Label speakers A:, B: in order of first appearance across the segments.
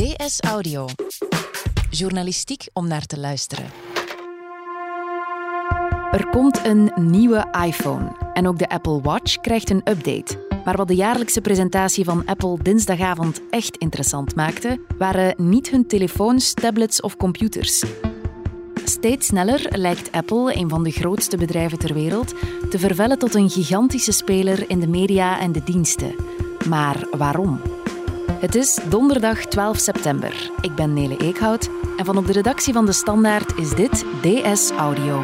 A: DS Audio. Journalistiek om naar te luisteren. Er komt een nieuwe iPhone en ook de Apple Watch krijgt een update. Maar wat de jaarlijkse presentatie van Apple dinsdagavond echt interessant maakte, waren niet hun telefoons, tablets of computers. Steeds sneller lijkt Apple, een van de grootste bedrijven ter wereld, te vervellen tot een gigantische speler in de media en de diensten. Maar waarom? Het is donderdag 12 september. Ik ben Nele Eekhout en van op de redactie van De Standaard is dit DS Audio.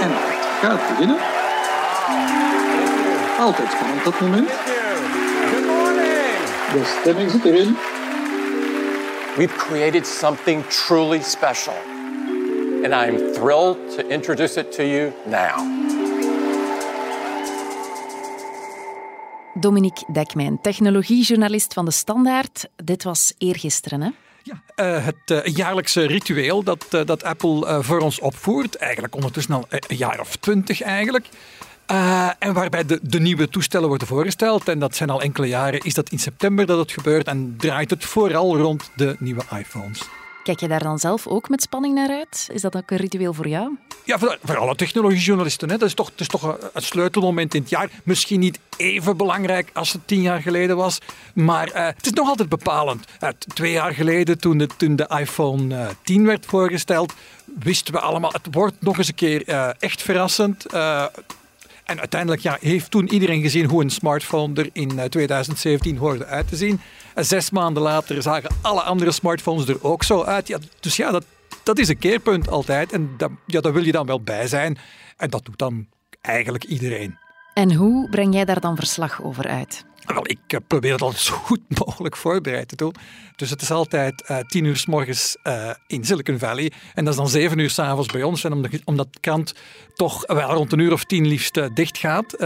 B: En gaat beginnen. Altijd spannend dat moment.
C: Good morning.
B: De stemming zit erin.
C: We've created something truly special. And I'm thrilled to introduce it to you now.
A: Dominique Dekmijn, technologiejournalist van De Standaard. Dit was eergisteren, hè?
D: Ja, eh, het eh, jaarlijkse ritueel dat, eh, dat Apple eh, voor ons opvoert, eigenlijk ondertussen al een jaar of twintig eigenlijk. Eh, en waarbij de, de nieuwe toestellen worden voorgesteld. En dat zijn al enkele jaren. Is dat in september dat het gebeurt en draait het vooral rond de nieuwe iPhones.
A: Kijk je daar dan zelf ook met spanning naar uit? Is dat ook een ritueel voor jou?
D: Ja, voor, voor alle technologiejournalisten. Hè. Dat is toch, het is toch een, een sleutelmoment in het jaar. Misschien niet even belangrijk als het tien jaar geleden was. Maar eh, het is nog altijd bepalend. Eh, twee jaar geleden, toen de, toen de iPhone eh, 10 werd voorgesteld, wisten we allemaal, het wordt nog eens een keer echt verrassend. Eh, en uiteindelijk ja, heeft toen iedereen gezien hoe een smartphone er in eh, 2017 hoorde uit te zien. En zes maanden later zagen alle andere smartphones er ook zo uit. Ja, dus ja, dat, dat is een keerpunt altijd. En dat, ja, daar wil je dan wel bij zijn. En dat doet dan eigenlijk iedereen.
A: En hoe breng jij daar dan verslag over uit?
D: Wel, ik eh, probeer het altijd zo goed mogelijk voorbereid te doen. Dus het is altijd eh, tien uur s morgens eh, in Silicon Valley. En dat is dan zeven uur s'avonds bij ons. En omdat, de krant toch wel rond een uur of tien liefst dicht gaat...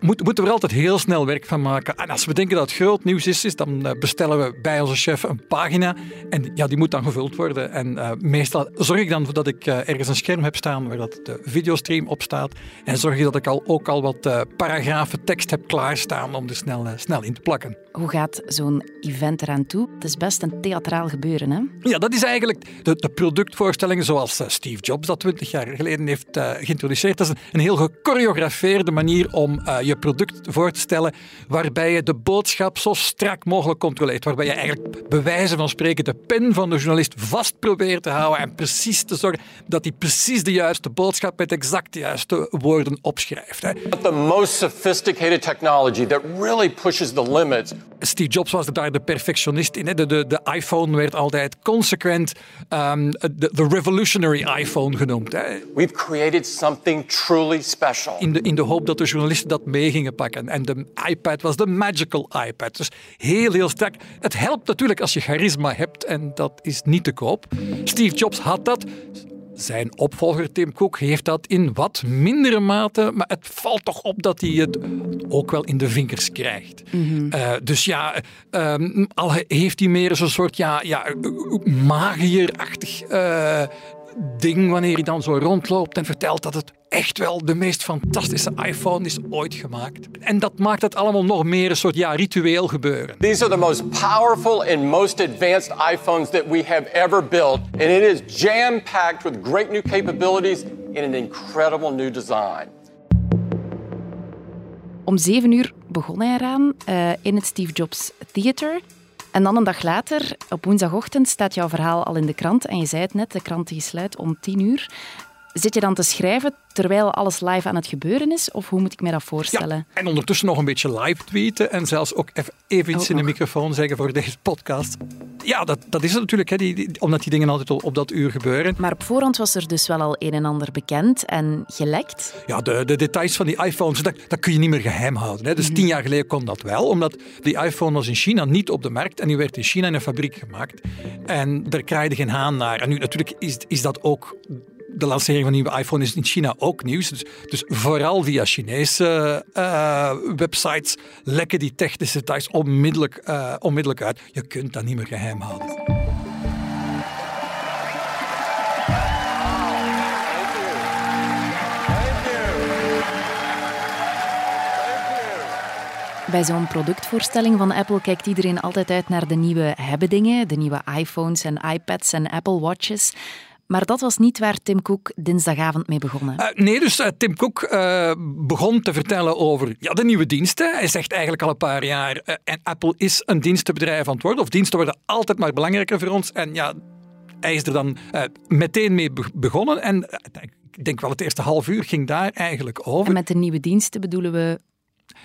D: moet- moeten we er altijd heel snel werk van maken. En als we denken dat het groot nieuws is, is dan eh, bestellen we bij onze chef een pagina. En ja, die moet dan gevuld worden. En eh, meestal zorg ik dan dat ik eh, ergens een scherm heb staan waar dat de videostream op staat. En zorg ik dat ik al, ook al wat paragrafen tekst heb klaarstaan om er snel, snel in te plakken.
A: Hoe gaat zo'n event eraan toe? Het is best een theatraal gebeuren, hè?
D: Ja, dat is eigenlijk de, de productvoorstellingen zoals Steve Jobs dat 20 jaar geleden heeft geïntroduceerd. Dat is een, een heel gechoreografeerde manier om eh, je product voor te stellen, waarbij je de boodschap zo strak mogelijk controleert. Waarbij je eigenlijk bij wijze van spreken de pen van de journalist vast probeert te houden en precies te zorgen dat hij precies de juiste boodschap met exact de juiste woorden opschrijft. Hè.
C: The most sophisticated technology that really pushes the limits.
D: Steve Jobs was daar de perfectionist in. hè. De, de, de iPhone werd altijd consequent ehm, de, de revolutionary iPhone genoemd. Hè.
C: We've created something truly special.
D: In, de, in de hoop dat de journalisten dat mee gingen pakken. En de iPad was de magical iPad. Dus heel, heel sterk. Het helpt natuurlijk als je charisma hebt en dat is niet te koop. Steve Jobs had dat. Zijn opvolger Tim Cook heeft dat in wat mindere mate, maar het valt toch op dat hij het ook wel in de vingers krijgt. Eh, dus ja, ehm, al heeft hij meer zo'n soort ja, ja, magierachtig eh, ding wanneer hij dan zo rondloopt en vertelt dat het echt wel de meest fantastische iPhone is ooit gemaakt. En dat maakt het allemaal nog meer een soort ja, ritueel gebeuren.
C: These are the most powerful and most advanced iPhones that we have ever built. And it is jam packed with great new capabilities in an incredible new design.
A: Om zeven uur begon hij eraan eh, in het Steve Jobs Theater. En dan een dag later, op woensdagochtend, staat jouw verhaal al in de krant. En je zei het net, de krant die sluit om tien uur. Zit je dan te schrijven terwijl alles live aan het gebeuren is? Of hoe moet ik me dat voorstellen?
D: Ja, en ondertussen nog een beetje live tweeten en zelfs ook even, iets
A: Ook
D: in de
A: nog.
D: microfoon zeggen voor deze podcast. Ja, dat, dat is het natuurlijk, hè, die, die- omdat die dingen altijd op, op dat uur gebeuren.
A: Maar op voorhand was er dus wel al een en ander bekend en gelekt.
D: Ja, de, de details van die iPhones, dat, dat kun je niet meer geheim houden. Hè. Dus
A: Mhm.
D: tien jaar geleden kon dat wel, omdat die iPhone was in China niet op de markt en die werd in China in een fabriek gemaakt. En daar kraaide geen haan naar. En nu natuurlijk is, is dat ook de lancering van een nieuwe iPhone is in China ook nieuws. Dus, dus vooral via Chinese uh, websites lekken die technische details onmiddellijk, uh, onmiddellijk uit. Je kunt dat niet meer geheim houden.
A: Bij zo'n productvoorstelling van Apple kijkt iedereen altijd uit naar de nieuwe hebben-dingen, de nieuwe iPhones en iPads en Apple Watches. Maar dat was niet waar Tim Cook dinsdagavond mee begonnen. Uh,
D: nee, dus uh, Tim Cook uh, begon te vertellen over ja, de nieuwe diensten. Hij zegt eigenlijk al een paar jaar, en Apple is een dienstenbedrijf aan het worden, of diensten worden altijd maar belangrijker voor ons. En ja, hij is er dan meteen mee begonnen. En ik denk wel het eerste half uur ging daar eigenlijk over.
A: En met de nieuwe diensten bedoelen we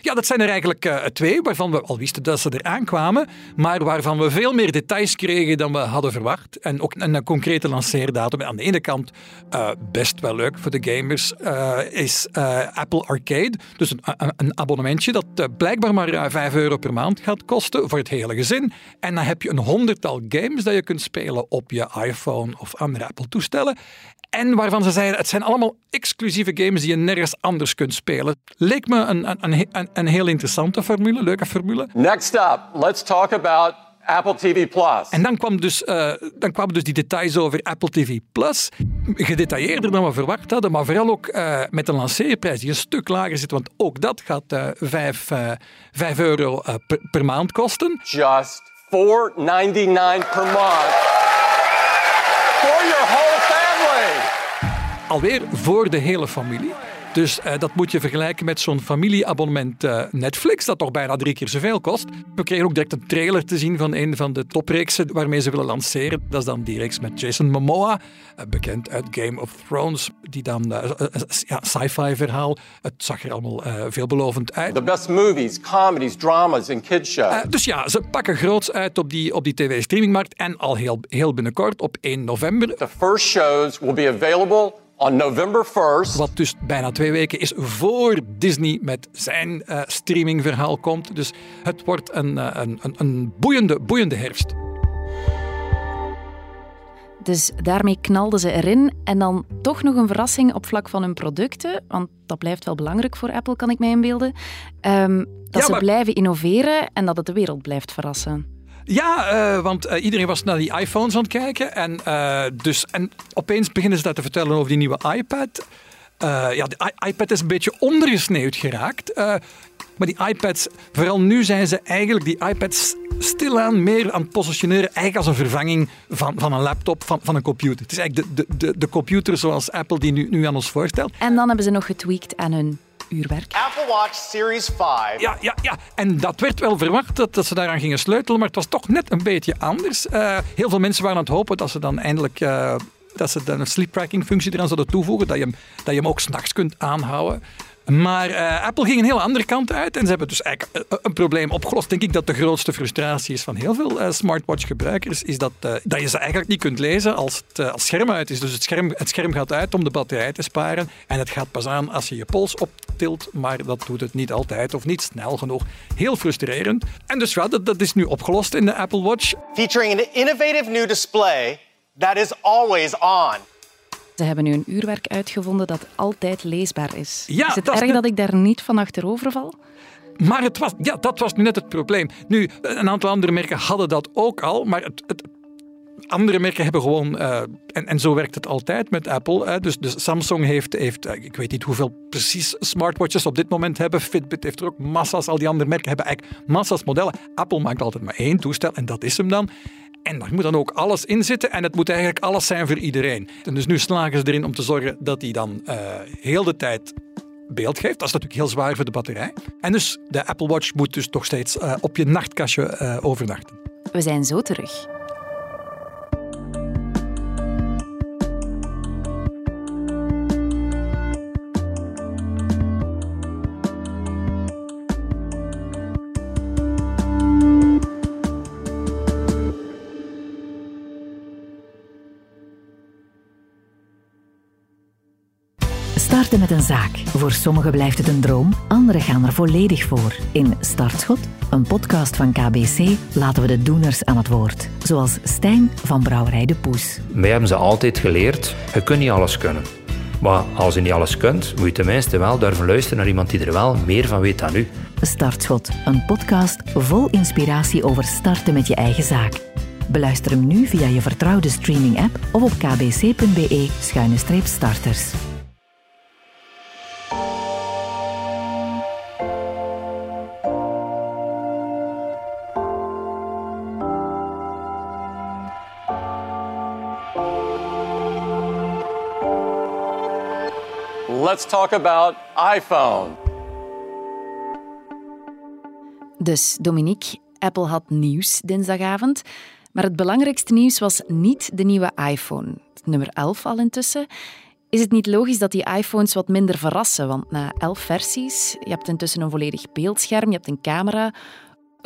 D: ja, dat zijn er eigenlijk uh, twee, waarvan we al wisten dat ze er aankwamen, maar waarvan we veel meer details kregen dan we hadden verwacht. En ook een, concrete lanceerdatum. Aan de ene kant uh, best wel leuk voor de gamers uh, is Apple Arcade. Dus een, een, abonnementje dat blijkbaar maar 5 euro per maand gaat kosten voor het hele gezin. En dan heb je een honderdtal games dat je kunt spelen op je iPhone of andere Apple-toestellen. En waarvan ze zeiden, het zijn allemaal exclusieve games die je nergens anders kunt spelen. Leek me een, een, een heel interessante formule, leuke formule.
C: Next up, let's talk about Apple TV Plus.
D: En dan, kwam dus, uh, dan kwamen dus die details over Apple TV Plus. Gedetailleerder dan we verwacht hadden, maar vooral ook uh, met een lanceerprijs die een stuk lager zit, want ook dat gaat uh, 5, 5 euro per, per maand kosten.
C: Just 4,99 per maand for your whole family.
D: Alweer voor de hele familie. Dus uh, dat moet je vergelijken met zo'n familieabonnement uh, Netflix, dat toch bijna drie keer zoveel kost. We kregen ook direct een trailer te zien van een van de topreeksen waarmee ze willen lanceren. Dat is dan die reeks met Jason Momoa, uh, bekend uit Game of Thrones, die dan ja, sci-fi verhaal. Het zag er allemaal veelbelovend uit.
C: The best movies, comedies, dramas en kids shows.
D: dus ja, ze pakken groots uit op die, op die tv-streamingmarkt en al heel, heel binnenkort op 1 november.
C: The first shows will be available on November 1st.
D: Wat dus bijna twee weken is voor Disney met zijn uh, streamingverhaal komt. Dus het wordt een, uh, een, een, een boeiende, boeiende herfst.
A: Dus daarmee knalden ze erin. En dan toch nog een verrassing op vlak van hun producten. Want dat blijft wel belangrijk voor Apple, kan ik mij inbeelden. Um, dat ja, ze blijven innoveren en dat het de wereld blijft verrassen.
D: Ja, uh, want uh, iedereen was naar die iPhones aan het kijken. En, uh, dus, en opeens beginnen ze dat te vertellen over die nieuwe iPad. ja, de iPad is een beetje ondergesneeuwd geraakt. maar die iPads, vooral nu zijn ze eigenlijk die iPads stilaan meer aan het positioneren. Eigenlijk als een vervanging van, van een laptop, van, van een computer. Het is eigenlijk de, de, de, de computer zoals Apple die nu, nu aan ons voorstelt.
A: En dan hebben ze nog getweakt aan hun uurwerk.
E: Apple Watch Series 5.
D: Ja, ja, ja. En dat werd wel verwacht dat, dat ze daaraan gingen sleutelen, maar het was toch net een beetje anders. Uh, heel veel mensen waren aan het hopen dat ze dan eindelijk... Uh, dat ze dan een sleep tracking functie eraan zouden toevoegen, dat je hem, dat je hem ook s'nachts kunt aanhouden. Maar uh, Apple ging een heel andere kant uit en ze hebben dus eigenlijk een probleem opgelost. Denk ik dat de grootste frustratie is van heel veel uh, smartwatch-gebruikers, is dat, uh, dat je ze eigenlijk niet kunt lezen als het als scherm uit is. Dus het scherm, het scherm gaat uit om de batterij te sparen en het gaat pas aan als je je pols optilt, maar dat doet het niet altijd of niet snel genoeg. Heel frustrerend. En dus dat, dat is nu opgelost in de Apple Watch.
E: Featuring an innovative new display that is always on.
A: Ze hebben nu een uurwerk uitgevonden dat altijd leesbaar is. Ja, is het erg dat ik daar niet van achterover val?
D: Maar het was, ja, dat was nu net het probleem. Nu, een aantal andere merken hadden dat ook al, maar het, het andere merken hebben gewoon, uh, en, en zo werkt het altijd met Apple. Dus, dus Samsung heeft, heeft, eh, ik weet niet hoeveel precies smartwatches op dit moment hebben. Fitbit heeft er ook massa's, al die andere merken hebben eigenlijk massa's modellen. Apple maakt altijd maar één toestel en dat is hem dan. En daar moet dan ook alles in zitten en het moet eigenlijk alles zijn voor iedereen. En dus nu slagen ze erin om te zorgen dat die dan uh, heel de tijd beeld geeft. Dat is natuurlijk heel zwaar voor de batterij. En dus de Apple Watch moet dus toch steeds uh, op je nachtkastje uh, overnachten.
A: We zijn zo terug. Starten met een zaak. Voor sommigen blijft het een droom, anderen gaan er volledig voor. In Startschot, een podcast van KBC, laten we de doeners aan het woord. Zoals Stijn van Brouwerij De Poes.
F: Wij hebben ze altijd geleerd, je kunt niet alles kunnen. Maar als je niet alles kunt, moet je tenminste wel durven luisteren naar iemand die er wel meer van weet dan u.
A: Startschot, een podcast vol inspiratie over starten met je eigen zaak. Beluister hem nu via je vertrouwde streaming-app of op kbc.be-starters.
C: Let's talk about iPhone.
A: Dus Dominique, Apple had nieuws dinsdagavond. Maar het belangrijkste nieuws was niet de nieuwe iPhone. Nummer 11 al intussen. Is het niet logisch dat die iPhones wat minder verrassen? Want na 11 versies, je hebt intussen een volledig beeldscherm, je hebt een camera.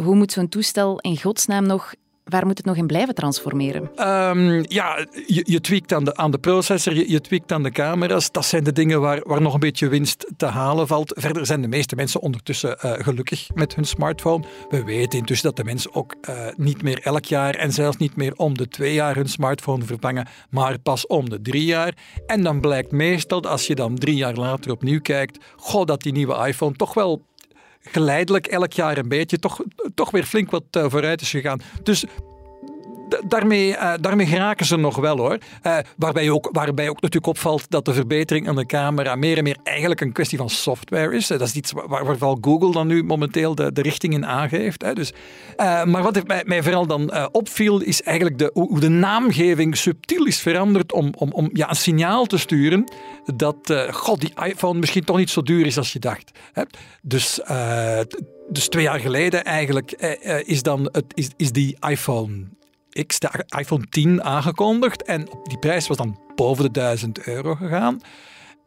A: Hoe moet zo'n toestel in godsnaam nog Waar moet het nog in blijven transformeren?
D: Um, ja, je, je tweakt aan de, aan de processor, je, je tweakt aan de camera's. Dat zijn de dingen waar, waar nog een beetje winst te halen valt. Verder zijn de meeste mensen ondertussen uh, gelukkig met hun smartphone. We weten intussen dat de mensen ook uh, niet meer elk jaar en zelfs niet meer om de twee jaar hun smartphone vervangen, maar pas om de drie jaar. En dan blijkt meestal, als je dan drie jaar later opnieuw kijkt, goh, dat die nieuwe iPhone toch wel geleidelijk elk jaar een beetje toch, toch weer flink wat uh, vooruit is gegaan. Dus daarmee, uh, daarmee geraken ze nog wel hoor. Uh, waarbij, ook, waarbij ook natuurlijk opvalt dat de verbetering aan de camera meer en meer eigenlijk een kwestie van software is. Dat is iets waar, waar Google dan nu momenteel de, de richting in aangeeft. Hè. Dus, maar wat mij, mij vooral dan opviel, is eigenlijk de, hoe de naamgeving subtiel is veranderd om, om, om ja, een signaal te sturen dat god, die iPhone misschien toch niet zo duur is als je dacht. Hè. Dus dus twee jaar geleden eigenlijk is, dan het, is, is die iPhone X, de iPhone 10, aangekondigd. En die prijs was dan boven de 1000 euro gegaan.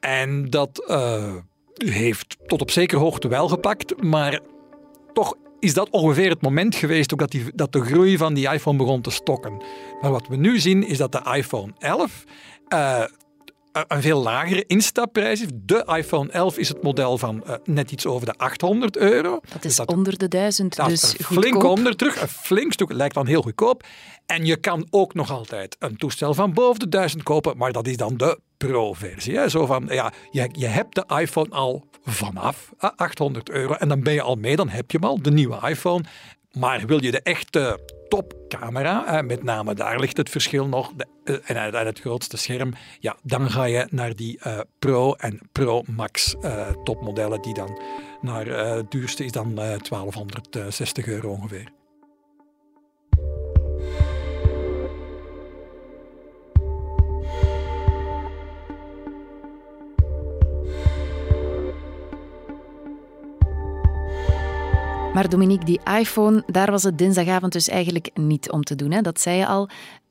D: En dat uh, heeft tot op zekere hoogte wel gepakt, maar toch is dat ongeveer het moment geweest ook dat, die, dat de groei van die iPhone begon te stokken. Maar wat we nu zien is dat de iPhone 11 uh, een veel lagere instapprijs heeft. De iPhone 11 is het model van uh, net iets over de 800 euro.
A: Dat is dus dat, onder de 1000,
D: dat
A: dus
D: een flink onder terug. Een flink stuk, lijkt dan heel goedkoop. En je kan ook nog altijd een toestel van boven de 1000 kopen, maar dat is dan de Pro-versie. Zo van, ja, je, je hebt de iPhone al vanaf 800 euro en dan ben je al mee, dan heb je hem al, de nieuwe iPhone. Maar wil je de echte topcamera, met name daar ligt het verschil nog, eh, en, en het grootste scherm, ja, dan ga je naar die uh, Pro en Pro Max topmodellen, die dan naar het duurste is dan 1260 euro ongeveer.
A: Maar Dominique, die iPhone, daar was het dinsdagavond dus eigenlijk niet om te doen. Hè? Dat zei je al.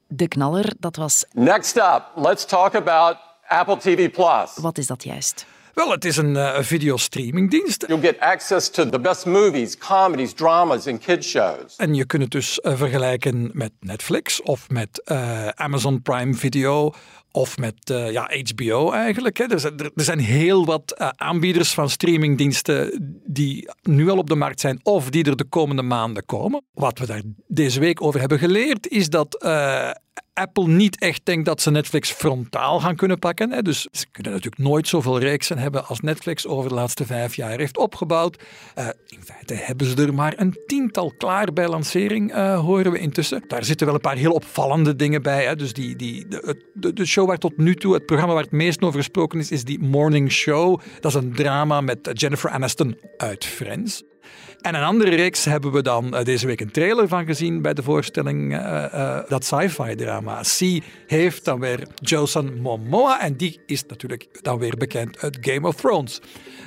A: De knaller, dat was...
C: Next up, let's talk about Apple TV+. Plus.
A: Wat is dat juist?
D: Wel, het is een uh, videostreamingdienst.
C: You'll get access to the best movies, comedies, dramas and kids shows.
D: En je kunt het dus uh, vergelijken met Netflix of met uh, Amazon Prime Video of met ja, HBO eigenlijk. Hè. Er, zijn, er zijn heel wat aanbieders van streamingdiensten die nu al op de markt zijn of die er de komende maanden komen. Wat we daar deze week over hebben geleerd is dat Apple niet echt denkt dat ze Netflix frontaal gaan kunnen pakken. Hè. Dus ze kunnen natuurlijk nooit zoveel reeksen hebben als Netflix over de laatste vijf jaar heeft opgebouwd. Uh, in feite hebben ze er maar een tiental klaar bij lancering, uh, horen we intussen. Daar zitten wel een paar heel opvallende dingen bij. Hè. Dus die, die, de, de, de, show waar tot nu toe, het programma waar het meest over gesproken is, is die Morning Show. Dat is een drama met Jennifer Aniston uit Friends. En een andere reeks hebben we dan uh, deze week een trailer van gezien bij de voorstelling uh, uh, dat sci-fi drama. C heeft dan weer Jason Momoa en die is natuurlijk dan weer bekend uit Game of Thrones.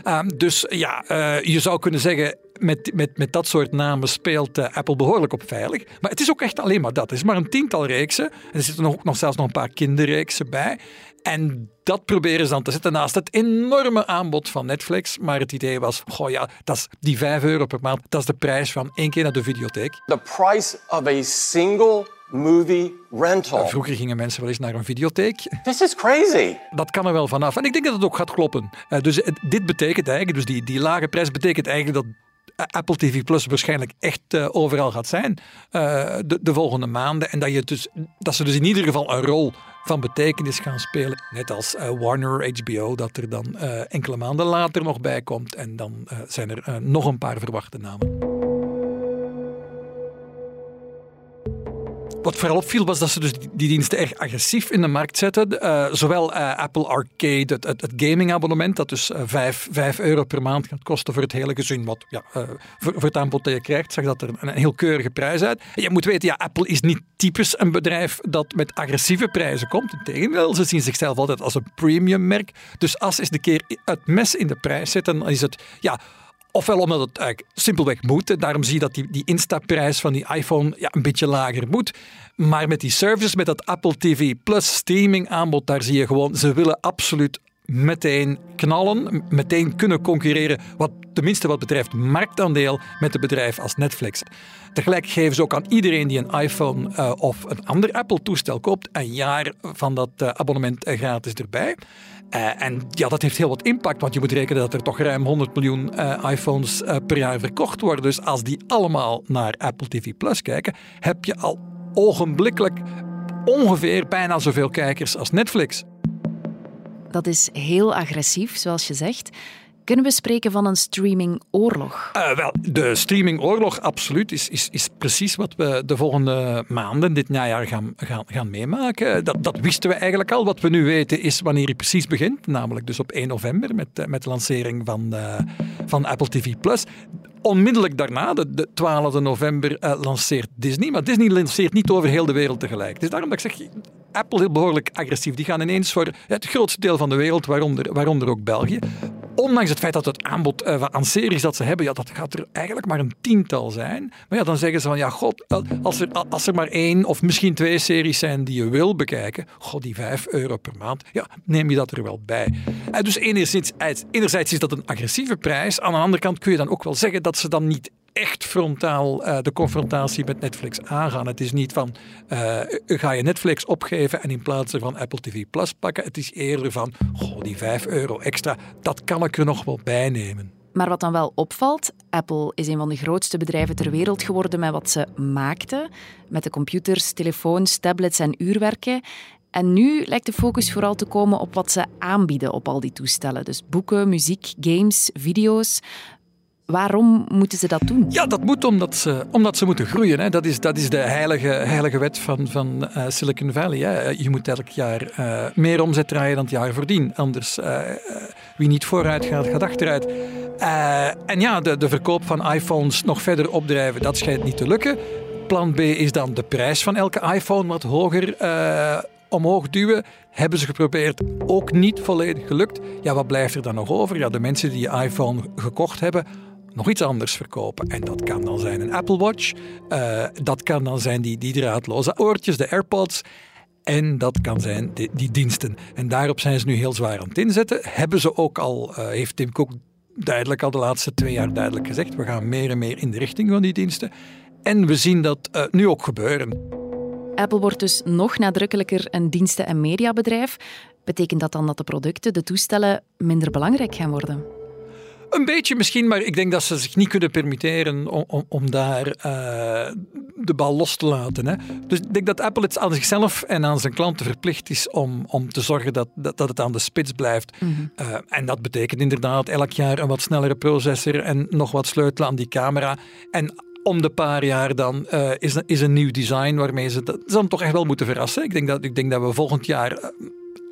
D: Um, dus ja, je zou kunnen zeggen met, met, met dat soort namen speelt Apple behoorlijk op veilig. Maar het is ook echt alleen maar dat. Het is maar een tiental reeksen. er zitten nog, nog zelfs nog een paar kinderreeksen bij. En dat proberen ze dan te zetten naast het enorme aanbod van Netflix. Maar het idee was, goh ja, dat is die 5 euro per maand, dat is de prijs van één keer naar de videotheek.
C: The price of a single movie rental.
D: Vroeger gingen mensen wel eens naar een videotheek.
C: This is crazy.
D: Dat kan er wel vanaf. En ik denk dat het ook gaat kloppen. Uh, dus dit betekent eigenlijk, dus die, die lage prijs betekent eigenlijk dat Apple TV Plus waarschijnlijk echt uh, overal gaat zijn uh, de, de, volgende maanden. En dat, je dus, dat ze dus in ieder geval een rol van betekenis gaan spelen. Net als uh, Warner, HBO, dat er dan enkele maanden later nog bij komt. En dan zijn er nog een paar verwachte namen. Wat vooral opviel was dat ze dus die diensten erg agressief in de markt zetten. Uh, zowel uh, Apple Arcade, het, het, gamingabonnement, dat dus uh, 5, 5 euro per maand gaat kosten voor het hele gezin, wat ja, voor, voor, het aanbod krijgt, zag dat er een, een heel keurige prijs uit. En je moet weten, ja, Apple is niet typisch een bedrijf dat met agressieve prijzen komt. Integendeel, ze zien zichzelf altijd als een premium merk. Dus als eens de keer het mes in de prijs zetten, dan is het ja, Ofwel omdat het eigenlijk simpelweg moet. Daarom zie je dat die, die instapprijs van die iPhone ja, een beetje lager moet. Maar met die services, met dat Apple TV Plus streaming aanbod, daar zie je gewoon, ze willen absoluut meteen knallen, meteen kunnen concurreren, wat, tenminste wat betreft marktaandeel, met een bedrijf als Netflix. Tegelijk geven ze ook aan iedereen die een iPhone uh, of een ander Apple-toestel koopt, een jaar van dat uh, abonnement gratis erbij. Uh, en ja, dat heeft heel wat impact, want je moet rekenen dat er toch ruim 100 miljoen iPhones per jaar verkocht worden. Dus als die allemaal naar Apple TV Plus kijken, heb je al ogenblikkelijk ongeveer bijna zoveel kijkers als Netflix.
A: Dat is heel agressief, zoals je zegt. Kunnen we spreken van een streamingoorlog?
D: Uh, wel, de streamingoorlog, absoluut, is, is, is precies wat we de volgende maanden, dit najaar, gaan, gaan, gaan meemaken. Dat, dat wisten we eigenlijk al. Wat we nu weten is wanneer hij precies begint, namelijk dus op 1 november met, eh, met de lancering van, uh, van Apple TV+. Onmiddellijk daarna, de, de 12 november, lanceert Disney. Maar Disney lanceert niet over heel de wereld tegelijk. Dus daarom dat ik zeg, Apple heel behoorlijk agressief. Die gaan ineens voor het grootste deel van de wereld, waaronder, waaronder ook België. Ondanks het feit dat het aanbod uh, aan series dat ze hebben, ja, dat gaat er eigenlijk maar een tiental zijn. Maar ja, dan zeggen ze van, ja, god, als er, als er maar één of misschien twee series zijn die je wil bekijken, god, die vijf euro per maand, ja, neem je dat er wel bij. Uh, dus enerzijds, enerzijds is dat een agressieve prijs. Aan de andere kant kun je dan ook wel zeggen dat ze dan niet echt frontaal uh, de confrontatie met Netflix aangaan. Het is niet van uh, ga je Netflix opgeven en in plaats van Apple TV Plus pakken. Het is eerder van goh, die 5 euro extra, dat kan ik er nog wel bij nemen.
A: Maar wat dan wel opvalt, Apple is een van de grootste bedrijven ter wereld geworden met wat ze maakten. Met de computers, telefoons, tablets en uurwerken. En nu lijkt de focus vooral te komen op wat ze aanbieden op al die toestellen. Dus boeken, muziek, games, video's. Waarom moeten ze dat doen?
D: Ja, dat moet omdat ze, omdat ze moeten groeien. Hè. Dat, is, dat is de heilige, heilige wet van, van uh, Silicon Valley. Hè. Je moet elk jaar uh, meer omzet draaien dan het jaar voordien. Anders, wie niet vooruit gaat, gaat achteruit. en ja, de, de verkoop van iPhones nog verder opdrijven, dat schijnt niet te lukken. Plan B is dan de prijs van elke iPhone wat hoger omhoog duwen. Hebben ze geprobeerd, ook niet volledig gelukt. Ja, wat blijft er dan nog over? Ja, de mensen die je iPhone gekocht hebben, nog iets anders verkopen. En dat kan dan zijn een Apple Watch. Uh, dat kan dan zijn die, die draadloze oortjes, de AirPods. En dat kan zijn die, die, diensten. En daarop zijn ze nu heel zwaar aan het inzetten. Hebben ze ook al, uh, heeft Tim Cook duidelijk al de laatste twee jaar duidelijk gezegd. We gaan meer en meer in de richting van die diensten. En we zien dat uh, nu ook gebeuren.
A: Apple wordt dus nog nadrukkelijker een diensten- en mediabedrijf. Betekent dat dan dat de producten, de toestellen, minder belangrijk gaan worden?
D: Een beetje misschien, maar ik denk dat ze zich niet kunnen permitteren om, om, om daar uh, de bal los te laten. Hè. Dus ik denk dat Apple het aan zichzelf en aan zijn klanten verplicht is om, om te zorgen dat, dat, dat het aan de spits blijft. Mm -hmm. uh, en dat betekent inderdaad elk jaar een wat snellere processor en nog wat sleutelen aan die camera. En om de paar jaar dan uh, is, is een nieuw design waarmee ze dat dan toch echt wel moeten verrassen. Ik denk dat, ik denk dat we volgend jaar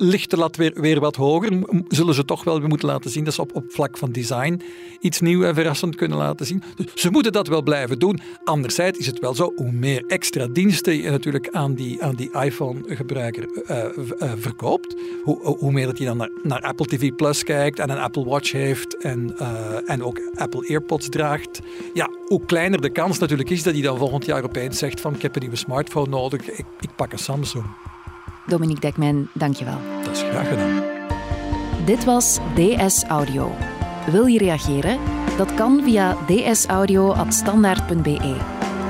D: ligt de lat weer, weer wat hoger. Zullen ze toch wel moeten laten zien dat ze op, op vlak van design iets nieuw en verrassend kunnen laten zien. Dus ze moeten dat wel blijven doen. Anderzijds is het wel zo, hoe meer extra diensten je natuurlijk aan die, aan die iPhone-gebruiker uh, uh, verkoopt, hoe, hoe meer dat hij dan naar, Apple TV Plus kijkt en een Apple Watch heeft en, en ook Apple AirPods draagt, ja, hoe kleiner de kans natuurlijk is dat hij dan volgend jaar opeens zegt van ik heb een nieuwe smartphone nodig, ik, ik pak een Samsung.
A: Dominique Dekman, dankjewel.
D: Dat is graag gedaan.
A: Dit was DS Audio. Wil je reageren? Dat kan via dsaudio.standaard.be.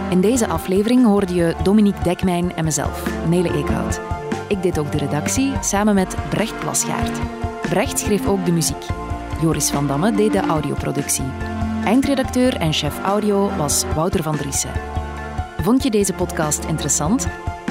A: In deze aflevering hoorde je Dominique Dekmijn en mezelf, Nele Eekhout. Ik deed ook de redactie samen met Brecht Plasgaard. Brecht schreef ook de muziek. Joris van Damme deed de audioproductie. Eindredacteur en chef audio was Wouter van Driessen. Vond je deze podcast interessant?